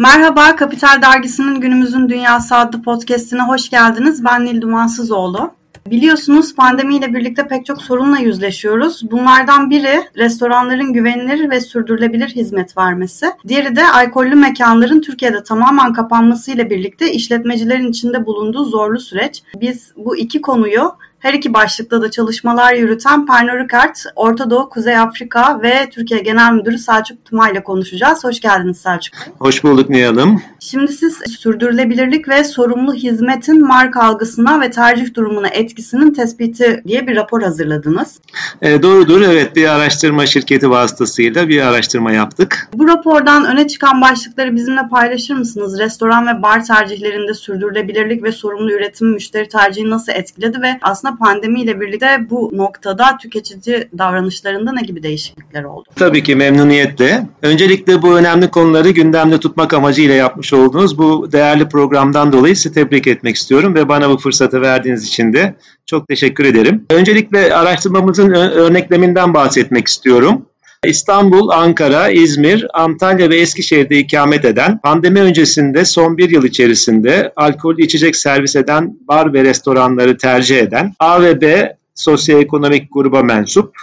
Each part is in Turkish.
Merhaba, Kapital Dergisi'nin Günümüzün Dünyası adlı podcastine hoş geldiniz. Ben Nil Dumansızoğlu. Biliyorsunuz pandemiyle birlikte pek çok sorunla yüzleşiyoruz. Bunlardan biri restoranların güvenilir ve sürdürülebilir hizmet vermesi. Diğeri de alkollü mekanların Türkiye'de tamamen kapanmasıyla birlikte işletmecilerin içinde bulunduğu zorlu süreç. Biz bu iki konuyu her iki başlıkta da çalışmalar yürüten Pernod Ricard, Orta Doğu, Kuzey Afrika ve Türkiye Genel Müdürü Selçuk Tuma ile konuşacağız. Hoş geldiniz Selçuk Bey. Hoş bulduk Hanım. Şimdi siz sürdürülebilirlik ve sorumlu hizmetin marka algısına ve tercih durumuna etkisinin tespiti diye bir rapor hazırladınız. E, doğrudur. Evet bir araştırma şirketi vasıtasıyla bir araştırma yaptık. Bu rapordan öne çıkan başlıkları bizimle paylaşır mısınız? Restoran ve bar tercihlerinde sürdürülebilirlik ve sorumlu üretim müşteri tercihi nasıl etkiledi ve aslında aslında pandemiyle birlikte bu noktada tüketici davranışlarında ne gibi değişiklikler oldu? Tabii ki memnuniyetle. Öncelikle bu önemli konuları gündemde tutmak amacıyla yapmış olduğunuz bu değerli programdan dolayı sizi tebrik etmek istiyorum ve bana bu fırsatı verdiğiniz için de çok teşekkür ederim. Öncelikle araştırmamızın örnekleminden bahsetmek istiyorum. İstanbul, Ankara, İzmir, Antalya ve Eskişehir'de ikamet eden, pandemi öncesinde son bir yıl içerisinde alkollü içecek servis eden bar ve restoranları tercih eden A ve B sosyoekonomik gruba mensup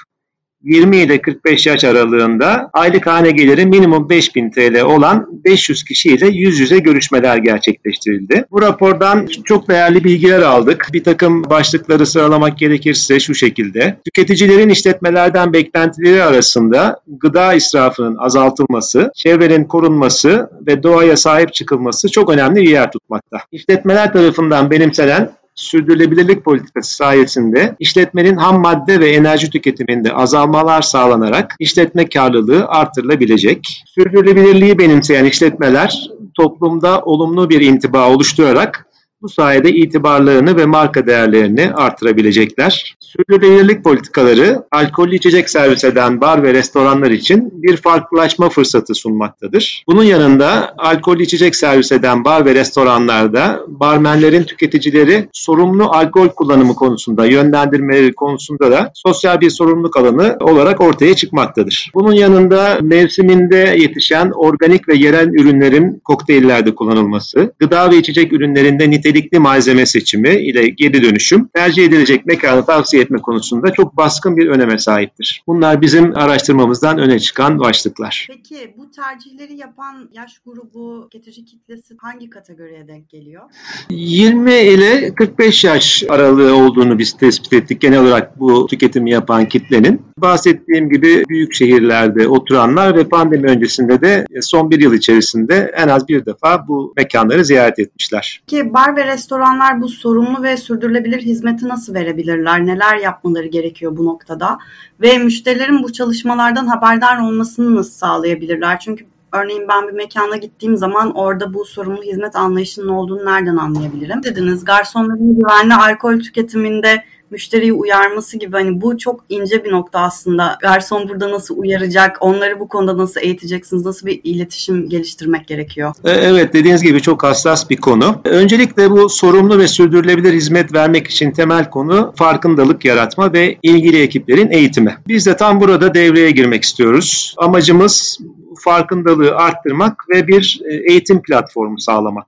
20 ile 45 yaş aralığında aylık hane geliri minimum 5000 TL olan 500 kişiyle yüz yüze görüşmeler gerçekleştirildi. Bu rapordan çok değerli bilgiler aldık. Bir takım başlıkları sıralamak gerekirse şu şekilde. Tüketicilerin işletmelerden beklentileri arasında gıda israfının azaltılması, çevrenin korunması ve doğaya sahip çıkılması çok önemli bir yer tutmakta. İşletmeler tarafından benimsenen sürdürülebilirlik politikası sayesinde işletmenin ham madde ve enerji tüketiminde azalmalar sağlanarak işletme karlılığı artırılabilecek. Sürdürülebilirliği benimseyen işletmeler toplumda olumlu bir intiba oluşturarak bu sayede itibarlarını ve marka değerlerini artırabilecekler. Sürdürülebilirlik politikaları alkollü içecek servis eden bar ve restoranlar için bir farklılaşma fırsatı sunmaktadır. Bunun yanında alkollü içecek servis eden bar ve restoranlarda barmenlerin tüketicileri sorumlu alkol kullanımı konusunda yönlendirmeleri konusunda da sosyal bir sorumluluk alanı olarak ortaya çıkmaktadır. Bunun yanında mevsiminde yetişen organik ve yerel ürünlerin kokteyllerde kullanılması, gıda ve içecek ürünlerinde nitelikli nitelikli malzeme seçimi ile geri dönüşüm tercih edilecek mekanı tavsiye etme konusunda çok baskın bir öneme sahiptir. Bunlar bizim araştırmamızdan öne çıkan başlıklar. Peki bu tercihleri yapan yaş grubu, tüketici kitlesi hangi kategoriye denk geliyor? 20 ile 45 yaş aralığı olduğunu biz tespit ettik genel olarak bu tüketimi yapan kitlenin. Bahsettiğim gibi büyük şehirlerde oturanlar ve pandemi öncesinde de son bir yıl içerisinde en az bir defa bu mekanları ziyaret etmişler. Ki bar ve restoranlar bu sorumlu ve sürdürülebilir hizmeti nasıl verebilirler? Neler yapmaları gerekiyor bu noktada? Ve müşterilerin bu çalışmalardan haberdar olmasını nasıl sağlayabilirler? Çünkü Örneğin ben bir mekana gittiğim zaman orada bu sorumlu hizmet anlayışının olduğunu nereden anlayabilirim? Dediniz garsonların güvenli alkol tüketiminde müşteriyi uyarması gibi hani bu çok ince bir nokta aslında. Garson burada nasıl uyaracak, onları bu konuda nasıl eğiteceksiniz, nasıl bir iletişim geliştirmek gerekiyor? E, evet dediğiniz gibi çok hassas bir konu. Öncelikle bu sorumlu ve sürdürülebilir hizmet vermek için temel konu farkındalık yaratma ve ilgili ekiplerin eğitimi. Biz de tam burada devreye girmek istiyoruz. Amacımız farkındalığı arttırmak ve bir e, eğitim platformu sağlamak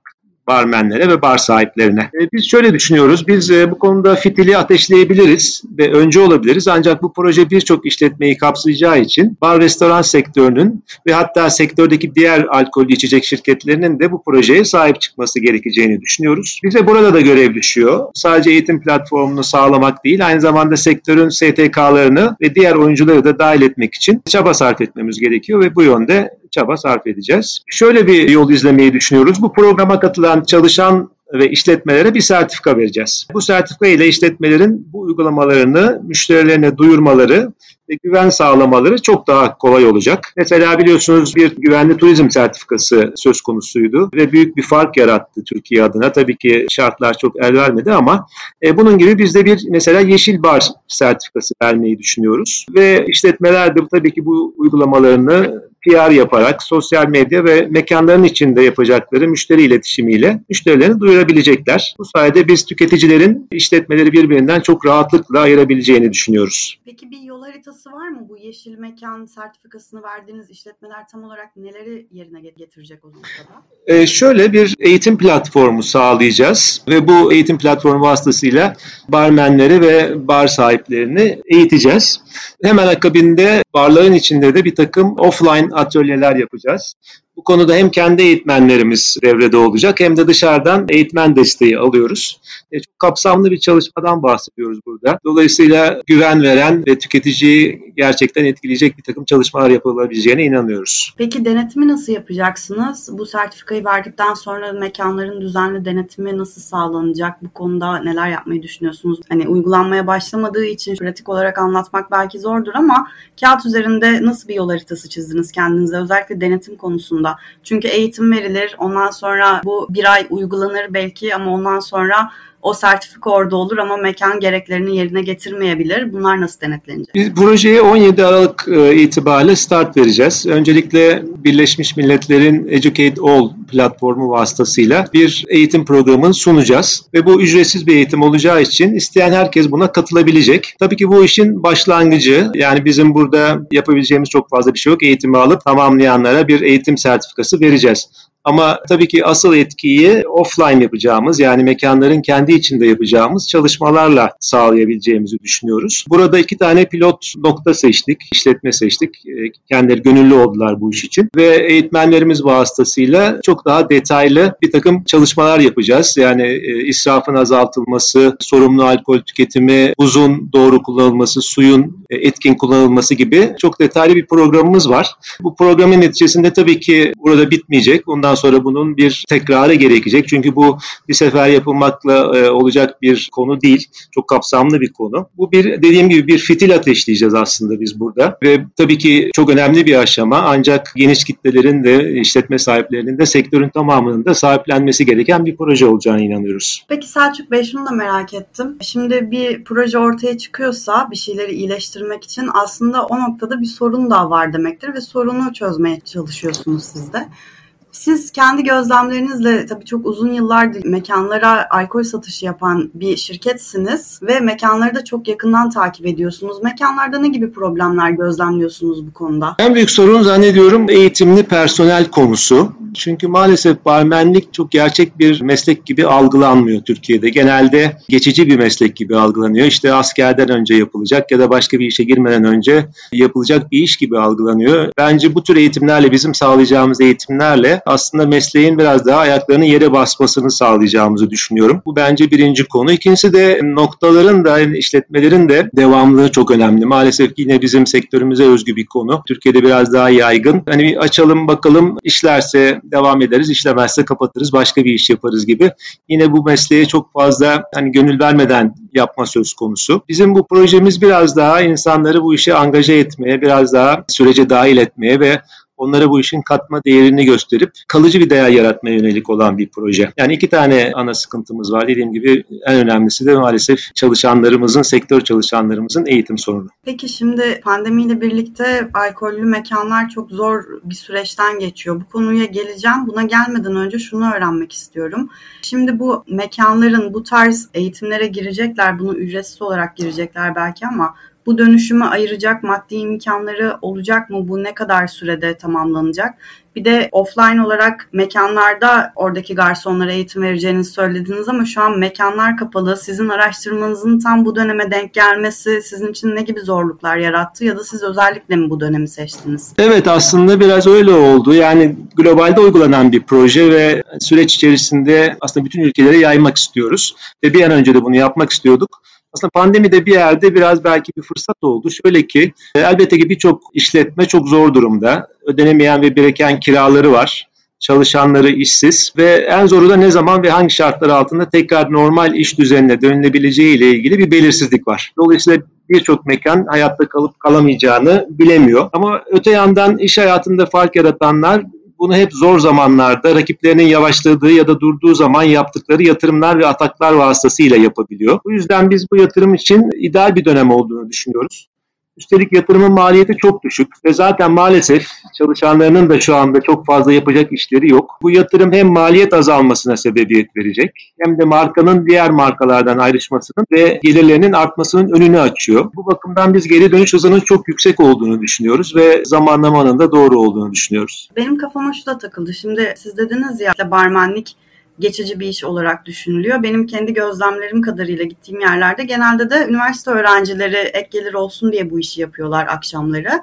barmenlere ve bar sahiplerine. E, biz şöyle düşünüyoruz, biz e, bu konuda fitili ateşleyebiliriz ve önce olabiliriz ancak bu proje birçok işletmeyi kapsayacağı için bar restoran sektörünün ve hatta sektördeki diğer alkollü içecek şirketlerinin de bu projeye sahip çıkması gerekeceğini düşünüyoruz. Bize burada da görev düşüyor. Sadece eğitim platformunu sağlamak değil, aynı zamanda sektörün STK'larını ve diğer oyuncuları da dahil etmek için çaba sarf etmemiz gerekiyor ve bu yönde çaba sarf edeceğiz. Şöyle bir yol izlemeyi düşünüyoruz. Bu programa katılan çalışan ve işletmelere bir sertifika vereceğiz. Bu sertifika ile işletmelerin bu uygulamalarını müşterilerine duyurmaları ve güven sağlamaları çok daha kolay olacak. Mesela biliyorsunuz bir güvenli turizm sertifikası söz konusuydu ve büyük bir fark yarattı Türkiye adına. Tabii ki şartlar çok el vermedi ama e, bunun gibi biz de bir mesela yeşil bar sertifikası vermeyi düşünüyoruz. Ve işletmeler de tabii ki bu uygulamalarını PR yaparak sosyal medya ve mekanların içinde yapacakları müşteri iletişimiyle müşterilerini duyurabilecekler. Bu sayede biz tüketicilerin işletmeleri birbirinden çok rahatlıkla ayırabileceğini düşünüyoruz. Peki bir yol haritası var mı? Bu yeşil mekan sertifikasını verdiğiniz işletmeler tam olarak neleri yerine getirecek o noktada? Ee, şöyle bir eğitim platformu sağlayacağız ve bu eğitim platformu vasıtasıyla barmenleri ve bar sahiplerini eğiteceğiz. Hemen akabinde barların içinde de bir takım offline atölyeler yapacağız. Bu konuda hem kendi eğitmenlerimiz devrede olacak hem de dışarıdan eğitmen desteği alıyoruz. E, çok kapsamlı bir çalışmadan bahsediyoruz burada. Dolayısıyla güven veren ve tüketiciyi gerçekten etkileyecek bir takım çalışmalar yapılabileceğine inanıyoruz. Peki denetimi nasıl yapacaksınız? Bu sertifikayı verdikten sonra mekanların düzenli denetimi nasıl sağlanacak? Bu konuda neler yapmayı düşünüyorsunuz? Hani uygulanmaya başlamadığı için pratik olarak anlatmak belki zordur ama kağıt üzerinde nasıl bir yol haritası çizdiniz kendinize? Özellikle denetim konusunda konusunda. Çünkü eğitim verilir, ondan sonra bu bir ay uygulanır belki ama ondan sonra o sertifika orada olur ama mekan gereklerini yerine getirmeyebilir. Bunlar nasıl denetlenecek? Biz projeye 17 Aralık e, itibariyle start vereceğiz. Öncelikle Birleşmiş Milletler'in Educate All platformu vasıtasıyla bir eğitim programını sunacağız. Ve bu ücretsiz bir eğitim olacağı için isteyen herkes buna katılabilecek. Tabii ki bu işin başlangıcı yani bizim burada yapabileceğimiz çok fazla bir şey yok. Eğitimi alıp tamamlayanlara bir eğitim sertifikası vereceğiz. Ama tabii ki asıl etkiyi offline yapacağımız yani mekanların kendi içinde yapacağımız çalışmalarla sağlayabileceğimizi düşünüyoruz. Burada iki tane pilot nokta seçtik, işletme seçtik. Ee, kendileri gönüllü oldular bu iş için ve eğitmenlerimiz vasıtasıyla çok daha detaylı bir takım çalışmalar yapacağız. Yani e, israfın azaltılması, sorumlu alkol tüketimi, buzun doğru kullanılması, suyun e, etkin kullanılması gibi çok detaylı bir programımız var. Bu programın neticesinde tabii ki burada bitmeyecek. Ondan Ondan sonra bunun bir tekrarı gerekecek. Çünkü bu bir sefer yapılmakla e, olacak bir konu değil. Çok kapsamlı bir konu. Bu bir dediğim gibi bir fitil ateşleyeceğiz aslında biz burada. Ve tabii ki çok önemli bir aşama. Ancak geniş kitlelerin de işletme sahiplerinin de sektörün tamamının da sahiplenmesi gereken bir proje olacağına inanıyoruz. Peki Selçuk Bey şunu da merak ettim. Şimdi bir proje ortaya çıkıyorsa bir şeyleri iyileştirmek için aslında o noktada bir sorun da var demektir ve sorunu çözmeye çalışıyorsunuz siz de. Siz kendi gözlemlerinizle tabii çok uzun yıllardır mekanlara alkol satışı yapan bir şirketsiniz ve mekanları da çok yakından takip ediyorsunuz. Mekanlarda ne gibi problemler gözlemliyorsunuz bu konuda? En büyük sorun zannediyorum eğitimli personel konusu. Çünkü maalesef barmenlik çok gerçek bir meslek gibi algılanmıyor Türkiye'de. Genelde geçici bir meslek gibi algılanıyor. İşte askerden önce yapılacak ya da başka bir işe girmeden önce yapılacak bir iş gibi algılanıyor. Bence bu tür eğitimlerle bizim sağlayacağımız eğitimlerle aslında mesleğin biraz daha ayaklarının yere basmasını sağlayacağımızı düşünüyorum. Bu bence birinci konu. İkincisi de noktaların da yani işletmelerin de devamlılığı çok önemli. Maalesef yine bizim sektörümüze özgü bir konu. Türkiye'de biraz daha yaygın. Hani bir açalım bakalım işlerse devam ederiz, işlemezse kapatırız, başka bir iş yaparız gibi. Yine bu mesleğe çok fazla hani gönül vermeden yapma söz konusu. Bizim bu projemiz biraz daha insanları bu işe angaje etmeye, biraz daha sürece dahil etmeye ve onlara bu işin katma değerini gösterip kalıcı bir değer yaratmaya yönelik olan bir proje. Yani iki tane ana sıkıntımız var. Dediğim gibi en önemlisi de maalesef çalışanlarımızın, sektör çalışanlarımızın eğitim sorunu. Peki şimdi pandemiyle birlikte alkollü mekanlar çok zor bir süreçten geçiyor. Bu konuya geleceğim. Buna gelmeden önce şunu öğrenmek istiyorum. Şimdi bu mekanların bu tarz eğitimlere girecekler, bunu ücretsiz olarak girecekler belki ama bu dönüşümü ayıracak maddi imkanları olacak mı? Bu ne kadar sürede tamamlanacak? Bir de offline olarak mekanlarda oradaki garsonlara eğitim vereceğinizi söylediniz ama şu an mekanlar kapalı. Sizin araştırmanızın tam bu döneme denk gelmesi sizin için ne gibi zorluklar yarattı ya da siz özellikle mi bu dönemi seçtiniz? Evet aslında biraz öyle oldu. Yani globalde uygulanan bir proje ve süreç içerisinde aslında bütün ülkelere yaymak istiyoruz. Ve bir an önce de bunu yapmak istiyorduk. Aslında pandemi de bir yerde biraz belki bir fırsat oldu. Şöyle ki e, elbette ki birçok işletme çok zor durumda. Ödenemeyen ve bireken kiraları var çalışanları işsiz ve en zoru da ne zaman ve hangi şartlar altında tekrar normal iş düzenine dönülebileceği ile ilgili bir belirsizlik var. Dolayısıyla birçok mekan hayatta kalıp kalamayacağını bilemiyor. Ama öte yandan iş hayatında fark yaratanlar bunu hep zor zamanlarda rakiplerinin yavaşladığı ya da durduğu zaman yaptıkları yatırımlar ve ataklar vasıtasıyla yapabiliyor. Bu yüzden biz bu yatırım için ideal bir dönem olduğunu düşünüyoruz. Üstelik yatırımın maliyeti çok düşük ve zaten maalesef çalışanlarının da şu anda çok fazla yapacak işleri yok. Bu yatırım hem maliyet azalmasına sebebiyet verecek hem de markanın diğer markalardan ayrışmasının ve gelirlerinin artmasının önünü açıyor. Bu bakımdan biz geri dönüş hızının çok yüksek olduğunu düşünüyoruz ve zamanlamanın da doğru olduğunu düşünüyoruz. Benim kafama şu da takıldı. Şimdi siz dediniz ya işte barmenlik geçici bir iş olarak düşünülüyor. Benim kendi gözlemlerim kadarıyla gittiğim yerlerde genelde de üniversite öğrencileri ek gelir olsun diye bu işi yapıyorlar akşamları.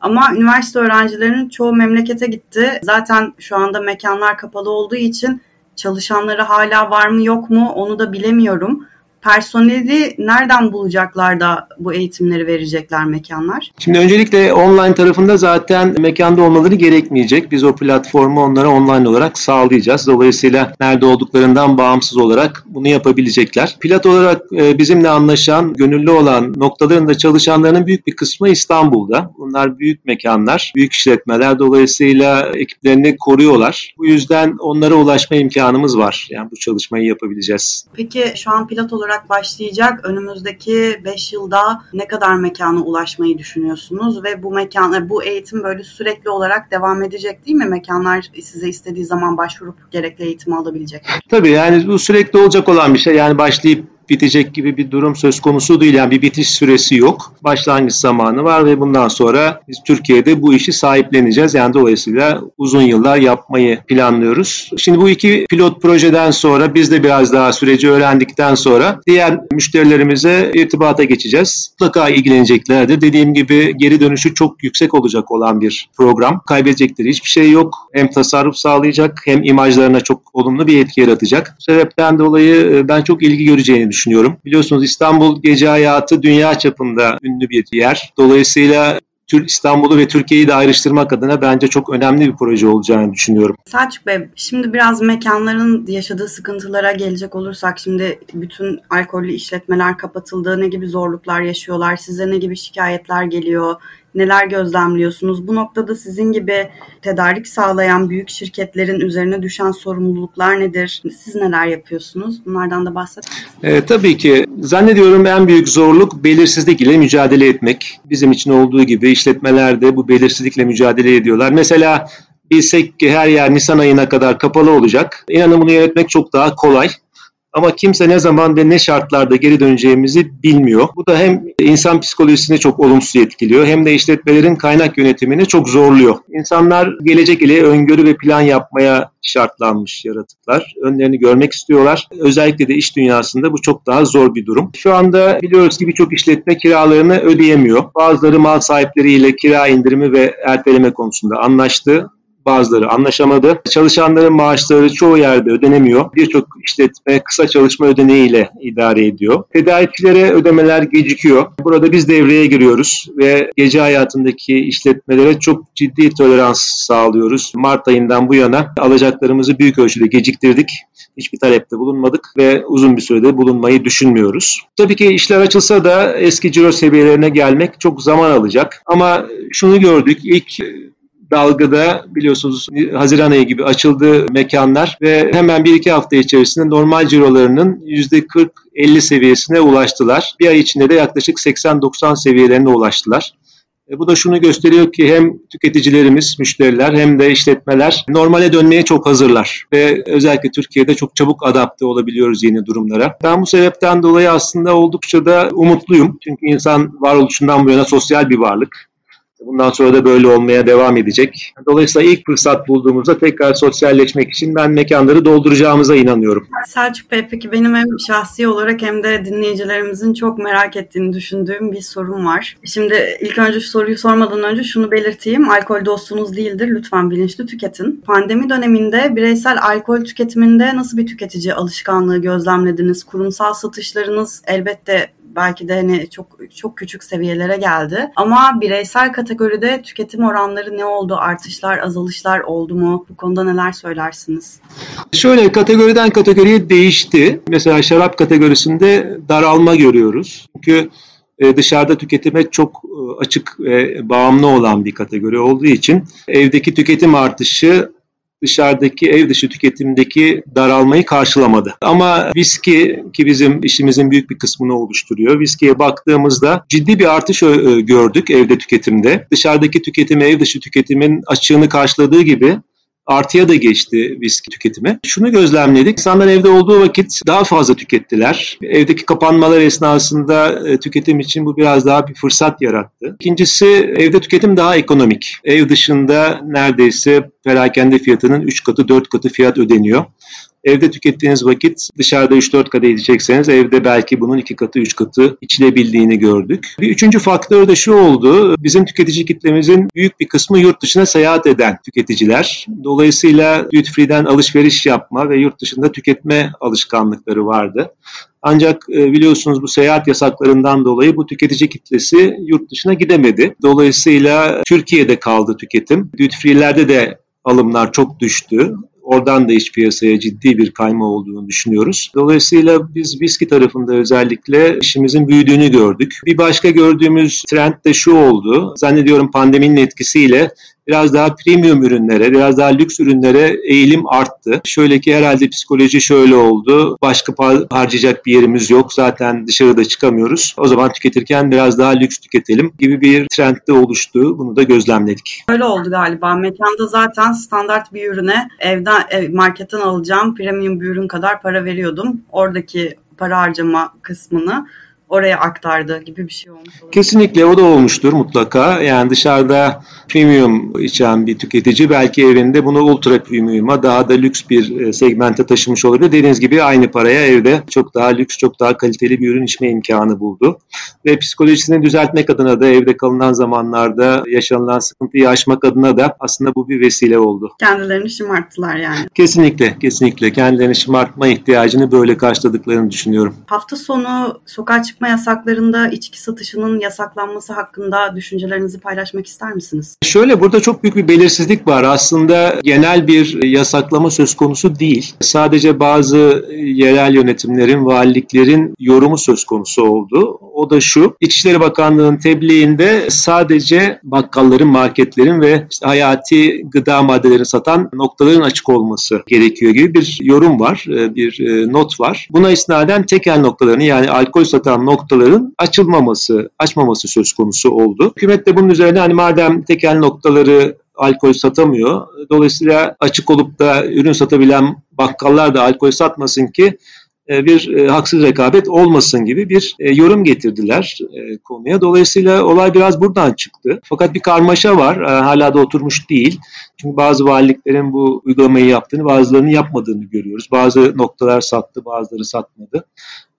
Ama üniversite öğrencilerinin çoğu memlekete gitti. Zaten şu anda mekanlar kapalı olduğu için çalışanları hala var mı yok mu onu da bilemiyorum personeli nereden bulacaklar da bu eğitimleri verecekler mekanlar? Şimdi öncelikle online tarafında zaten mekanda olmaları gerekmeyecek. Biz o platformu onlara online olarak sağlayacağız. Dolayısıyla nerede olduklarından bağımsız olarak bunu yapabilecekler. Pilot olarak e, bizimle anlaşan, gönüllü olan noktalarında çalışanların büyük bir kısmı İstanbul'da. Bunlar büyük mekanlar, büyük işletmeler. Dolayısıyla ekiplerini koruyorlar. Bu yüzden onlara ulaşma imkanımız var. Yani bu çalışmayı yapabileceğiz. Peki şu an pilot olarak olarak başlayacak. Önümüzdeki 5 yılda ne kadar mekana ulaşmayı düşünüyorsunuz ve bu mekan bu eğitim böyle sürekli olarak devam edecek değil mi? Mekanlar size istediği zaman başvurup gerekli eğitimi alabilecek. Tabii yani bu sürekli olacak olan bir şey. Yani başlayıp bitecek gibi bir durum söz konusu değil. Yani bir bitiş süresi yok. Başlangıç zamanı var ve bundan sonra biz Türkiye'de bu işi sahipleneceğiz. Yani dolayısıyla uzun yıllar yapmayı planlıyoruz. Şimdi bu iki pilot projeden sonra biz de biraz daha süreci öğrendikten sonra diğer müşterilerimize irtibata geçeceğiz. Mutlaka ilgileneceklerdir. Dediğim gibi geri dönüşü çok yüksek olacak olan bir program. Kaybedecekleri hiçbir şey yok. Hem tasarruf sağlayacak hem imajlarına çok olumlu bir etki yaratacak. Bu sebepten dolayı e, ben çok ilgi göreceğini düşünüyorum düşünüyorum. Biliyorsunuz İstanbul gece hayatı dünya çapında ünlü bir yer. Dolayısıyla İstanbul'u ve Türkiye'yi de ayrıştırmak adına bence çok önemli bir proje olacağını düşünüyorum. Selçuk Bey, şimdi biraz mekanların yaşadığı sıkıntılara gelecek olursak şimdi bütün alkollü işletmeler kapatıldı. Ne gibi zorluklar yaşıyorlar? Size ne gibi şikayetler geliyor? Neler gözlemliyorsunuz? Bu noktada sizin gibi tedarik sağlayan büyük şirketlerin üzerine düşen sorumluluklar nedir? Siz neler yapıyorsunuz? Bunlardan da bahsedin. E, tabii ki. Zannediyorum en büyük zorluk belirsizlik ile mücadele etmek. Bizim için olduğu gibi işletmelerde bu belirsizlikle mücadele ediyorlar. Mesela bilsek ki her yer Nisan ayına kadar kapalı olacak. İnanın bunu yönetmek çok daha kolay. Ama kimse ne zaman ve ne şartlarda geri döneceğimizi bilmiyor. Bu da hem insan psikolojisini çok olumsuz etkiliyor hem de işletmelerin kaynak yönetimini çok zorluyor. İnsanlar gelecek ile öngörü ve plan yapmaya şartlanmış yaratıklar. Önlerini görmek istiyorlar. Özellikle de iş dünyasında bu çok daha zor bir durum. Şu anda biliyoruz ki birçok işletme kiralarını ödeyemiyor. Bazıları mal sahipleriyle kira indirimi ve erteleme konusunda anlaştı bazıları anlaşamadı. Çalışanların maaşları çoğu yerde ödenemiyor. Birçok işletme kısa çalışma ödeneğiyle idare ediyor. Tedarikçilere ödemeler gecikiyor. Burada biz devreye giriyoruz ve gece hayatındaki işletmelere çok ciddi tolerans sağlıyoruz. Mart ayından bu yana alacaklarımızı büyük ölçüde geciktirdik. Hiçbir talepte bulunmadık ve uzun bir sürede bulunmayı düşünmüyoruz. Tabii ki işler açılsa da eski ciro seviyelerine gelmek çok zaman alacak. Ama şunu gördük. ilk dalgada biliyorsunuz Haziran ayı gibi açıldı mekanlar ve hemen bir iki hafta içerisinde normal cirolarının %40-50 seviyesine ulaştılar. Bir ay içinde de yaklaşık 80-90 seviyelerine ulaştılar. E, bu da şunu gösteriyor ki hem tüketicilerimiz, müşteriler hem de işletmeler normale dönmeye çok hazırlar. Ve özellikle Türkiye'de çok çabuk adapte olabiliyoruz yeni durumlara. Ben bu sebepten dolayı aslında oldukça da umutluyum. Çünkü insan varoluşundan bu yana sosyal bir varlık. Bundan sonra da böyle olmaya devam edecek. Dolayısıyla ilk fırsat bulduğumuzda tekrar sosyalleşmek için ben mekanları dolduracağımıza inanıyorum. Selçuk Bey peki benim hem şahsi olarak hem de dinleyicilerimizin çok merak ettiğini düşündüğüm bir sorum var. Şimdi ilk önce şu soruyu sormadan önce şunu belirteyim. Alkol dostunuz değildir. Lütfen bilinçli tüketin. Pandemi döneminde bireysel alkol tüketiminde nasıl bir tüketici alışkanlığı gözlemlediniz? Kurumsal satışlarınız elbette belki de hani çok çok küçük seviyelere geldi. Ama bireysel kategoride tüketim oranları ne oldu? Artışlar, azalışlar oldu mu? Bu konuda neler söylersiniz? Şöyle kategoriden kategoriye değişti. Mesela şarap kategorisinde daralma görüyoruz. Çünkü e, dışarıda tüketime çok e, açık ve bağımlı olan bir kategori olduğu için evdeki tüketim artışı dışarıdaki ev dışı tüketimdeki daralmayı karşılamadı. Ama viski ki bizim işimizin büyük bir kısmını oluşturuyor. Viskiye baktığımızda ciddi bir artış gördük evde tüketimde. Dışarıdaki tüketim ev dışı tüketimin açığını karşıladığı gibi artıya da geçti viski tüketimi. Şunu gözlemledik. İnsanlar evde olduğu vakit daha fazla tükettiler. Evdeki kapanmalar esnasında e, tüketim için bu biraz daha bir fırsat yarattı. İkincisi evde tüketim daha ekonomik. Ev dışında neredeyse perakende fiyatının 3 katı 4 katı fiyat ödeniyor. Evde tükettiğiniz vakit dışarıda 3-4 kadeh içecekseniz evde belki bunun 2 katı 3 katı içilebildiğini gördük. Bir üçüncü faktör de şu oldu. Bizim tüketici kitlemizin büyük bir kısmı yurt dışına seyahat eden tüketiciler. Dolayısıyla duty free'den alışveriş yapma ve yurt dışında tüketme alışkanlıkları vardı. Ancak e, biliyorsunuz bu seyahat yasaklarından dolayı bu tüketici kitlesi yurt dışına gidemedi. Dolayısıyla Türkiye'de kaldı tüketim. Duty free'lerde de alımlar çok düştü. Oradan da iç piyasaya ciddi bir kayma olduğunu düşünüyoruz. Dolayısıyla biz viski tarafında özellikle işimizin büyüdüğünü gördük. Bir başka gördüğümüz trend de şu oldu. Zannediyorum pandeminin etkisiyle biraz daha premium ürünlere, biraz daha lüks ürünlere eğilim arttı. Şöyle ki herhalde psikoloji şöyle oldu. Başka harcayacak bir yerimiz yok. Zaten dışarıda çıkamıyoruz. O zaman tüketirken biraz daha lüks tüketelim gibi bir trend de oluştu. Bunu da gözlemledik. Öyle oldu galiba. Mekanda zaten standart bir ürüne evden marketten alacağım premium bir ürün kadar para veriyordum. Oradaki para harcama kısmını oraya aktardı gibi bir şey olmuş olabilir. Kesinlikle o da olmuştur mutlaka. Yani dışarıda premium içen bir tüketici belki evinde bunu ultra premium'a daha da lüks bir e, segmente taşımış olabilir. Dediğiniz gibi aynı paraya evde çok daha lüks, çok daha kaliteli bir ürün içme imkanı buldu. Ve psikolojisini düzeltmek adına da evde kalınan zamanlarda yaşanılan sıkıntıyı aşmak adına da aslında bu bir vesile oldu. Kendilerini şımarttılar yani. Kesinlikle, kesinlikle. Kendilerini şımartma ihtiyacını böyle karşıladıklarını düşünüyorum. Hafta sonu sokağa çıkma yasaklarında içki satışının yasaklanması hakkında düşüncelerinizi paylaşmak ister misiniz? Şöyle burada çok büyük bir belirsizlik var. Aslında genel bir yasaklama söz konusu değil. Sadece bazı yerel yönetimlerin, valiliklerin yorumu söz konusu oldu. O da şu, İçişleri Bakanlığı'nın tebliğinde sadece bakkalların, marketlerin ve işte hayati gıda maddelerini satan noktaların açık olması gerekiyor gibi bir yorum var, bir e, not var. Buna isnaden tekel noktalarını yani alkol satan noktaları noktaların açılmaması, açmaması söz konusu oldu. Hükümet de bunun üzerine hani madem tekel noktaları alkol satamıyor. Dolayısıyla açık olup da ürün satabilen bakkallar da alkol satmasın ki e, bir e, haksız rekabet olmasın gibi bir e, yorum getirdiler konuya. Dolayısıyla olay biraz buradan çıktı. Fakat bir karmaşa var. Hala da oturmuş değil. Çünkü bazı valiliklerin bu uygulamayı yaptığını, bazılarının yapmadığını görüyoruz. Bazı noktalar sattı, bazıları satmadı.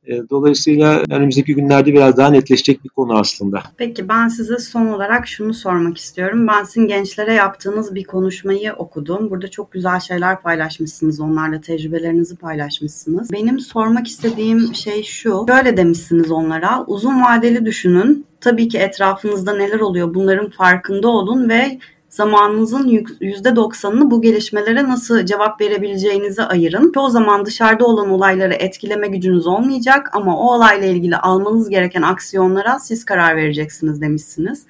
E, dolayısıyla önümüzdeki günlerde biraz daha netleşecek bir konu aslında. Peki ben size son olarak şunu sormak istiyorum. Ben sizin gençlere yaptığınız bir konuşmayı okudum. Burada çok güzel şeyler paylaşmışsınız. Onlarla tecrübelerinizi paylaşmışsınız. Benim sormak istediğim şey şu. Şöyle demişsiniz onlara. Uzun vadeli düşünün. Tabii ki etrafınızda neler oluyor bunların farkında olun ve zamanınızın %90'ını bu gelişmelere nasıl cevap verebileceğinizi ayırın. Çoğu zaman dışarıda olan olayları etkileme gücünüz olmayacak ama o olayla ilgili almanız gereken aksiyonlara siz karar vereceksiniz demişsiniz.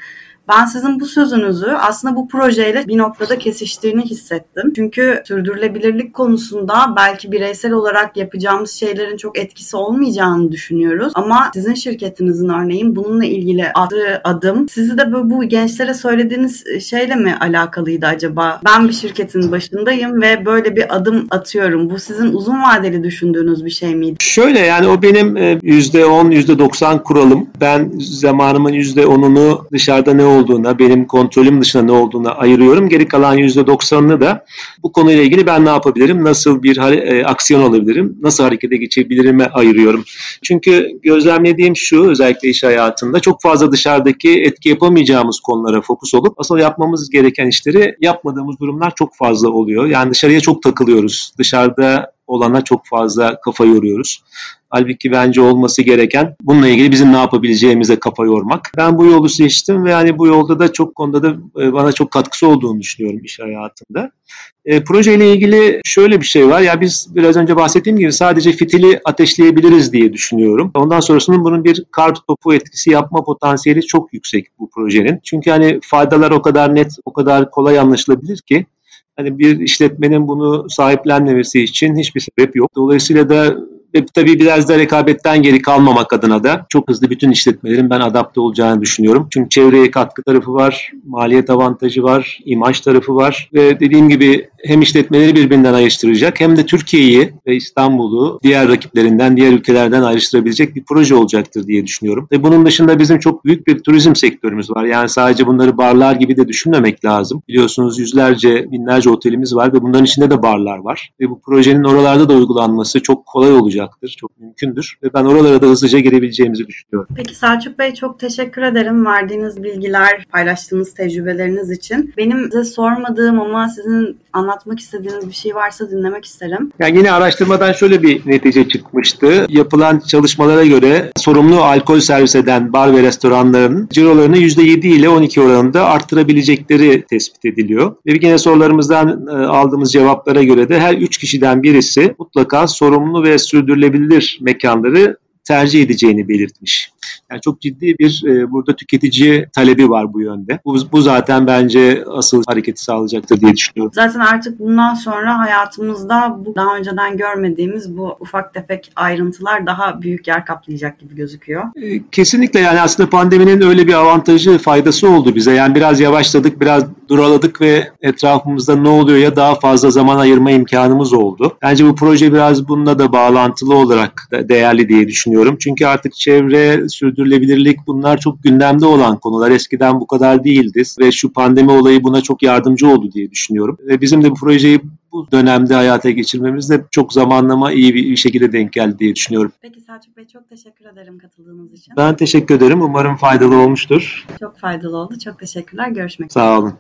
Ben sizin bu sözünüzü aslında bu projeyle bir noktada kesiştiğini hissettim. Çünkü sürdürülebilirlik konusunda belki bireysel olarak yapacağımız şeylerin çok etkisi olmayacağını düşünüyoruz. Ama sizin şirketinizin örneğin bununla ilgili attığı adım sizi de bu, bu gençlere söylediğiniz şeyle mi alakalıydı acaba? Ben bir şirketin başındayım ve böyle bir adım atıyorum. Bu sizin uzun vadeli düşündüğünüz bir şey miydi? Şöyle yani o benim %10, e, %90 kuralım. Ben zamanımın %10'unu dışarıda ne olduğuna, benim kontrolüm dışında ne olduğuna ayırıyorum. Geri kalan %90'ını da bu konuyla ilgili ben ne yapabilirim, nasıl bir e, aksiyon alabilirim, nasıl harekete geçebilirime ayırıyorum. Çünkü gözlemlediğim şu, özellikle iş hayatında çok fazla dışarıdaki etki yapamayacağımız konulara fokus olup asıl yapmamız gereken işleri yapmadığımız durumlar çok fazla oluyor. Yani dışarıya çok takılıyoruz. Dışarıda olana çok fazla kafa yoruyoruz. Halbuki bence olması gereken bununla ilgili bizim ne yapabileceğimize kafa yormak. Ben bu yolu seçtim ve yani bu yolda da çok konuda da e, bana çok katkısı olduğunu düşünüyorum iş hayatında. E, projeyle ilgili şöyle bir şey var. Ya biz biraz önce bahsettiğim gibi sadece fitili ateşleyebiliriz diye düşünüyorum. Ondan sonrasının bunun bir kar topu etkisi yapma potansiyeli çok yüksek bu projenin. Çünkü hani faydalar o kadar net, o kadar kolay anlaşılabilir ki hani bir işletmenin bunu sahiplenmemesi için hiçbir sebep yok. Dolayısıyla da ve tabii biraz da rekabetten geri kalmamak adına da çok hızlı bütün işletmelerin ben adapte olacağını düşünüyorum. Çünkü çevreye katkı tarafı var, maliyet avantajı var, imaj tarafı var ve dediğim gibi hem işletmeleri birbirinden ayrıştıracak hem de Türkiye'yi ve İstanbul'u diğer rakiplerinden, diğer ülkelerden ayrıştırabilecek bir proje olacaktır diye düşünüyorum. Ve bunun dışında bizim çok büyük bir turizm sektörümüz var. Yani sadece bunları barlar gibi de düşünmemek lazım. Biliyorsunuz yüzlerce, binlerce otelimiz var ve bunların içinde de barlar var. Ve bu projenin oralarda da uygulanması çok kolay olacaktır, çok mümkündür. Ve ben oralara da hızlıca girebileceğimizi düşünüyorum. Peki Selçuk Bey çok teşekkür ederim verdiğiniz bilgiler, paylaştığınız tecrübeleriniz için. Benim size sormadığım ama sizin anlatmak istediğiniz bir şey varsa dinlemek isterim. Yani yine araştırmadan şöyle bir netice çıkmıştı. Yapılan çalışmalara göre sorumlu alkol servis eden bar ve restoranların cirolarını %7 ile 12 oranında arttırabilecekleri tespit ediliyor. Ve yine sorularımızdan e, aldığımız cevaplara göre de her 3 kişiden birisi mutlaka sorumlu ve sürdürülebilir mekanları tercih edeceğini belirtmiş. Yani çok ciddi bir e, burada tüketici talebi var bu yönde. Bu, bu zaten bence asıl hareketi sağlayacaktır diye düşünüyorum. Zaten artık bundan sonra hayatımızda bu daha önceden görmediğimiz bu ufak tefek ayrıntılar daha büyük yer kaplayacak gibi gözüküyor. E, kesinlikle yani aslında pandeminin öyle bir avantajı, faydası oldu bize. Yani biraz yavaşladık, biraz duraladık ve etrafımızda ne oluyor ya daha fazla zaman ayırma imkanımız oldu. Bence bu proje biraz bununla da bağlantılı olarak da değerli diye düşünüyorum. Çünkü artık çevre, sürdürülebilirlik bunlar çok gündemde olan konular. Eskiden bu kadar değildi ve şu pandemi olayı buna çok yardımcı oldu diye düşünüyorum. Ve bizim de bu projeyi bu dönemde hayata geçirmemiz de çok zamanlama iyi bir şekilde denk geldi diye düşünüyorum. Peki Selçuk Bey çok teşekkür ederim katıldığınız için. Ben teşekkür ederim. Umarım faydalı olmuştur. Çok faydalı oldu. Çok teşekkürler. Görüşmek üzere. Sağ olun.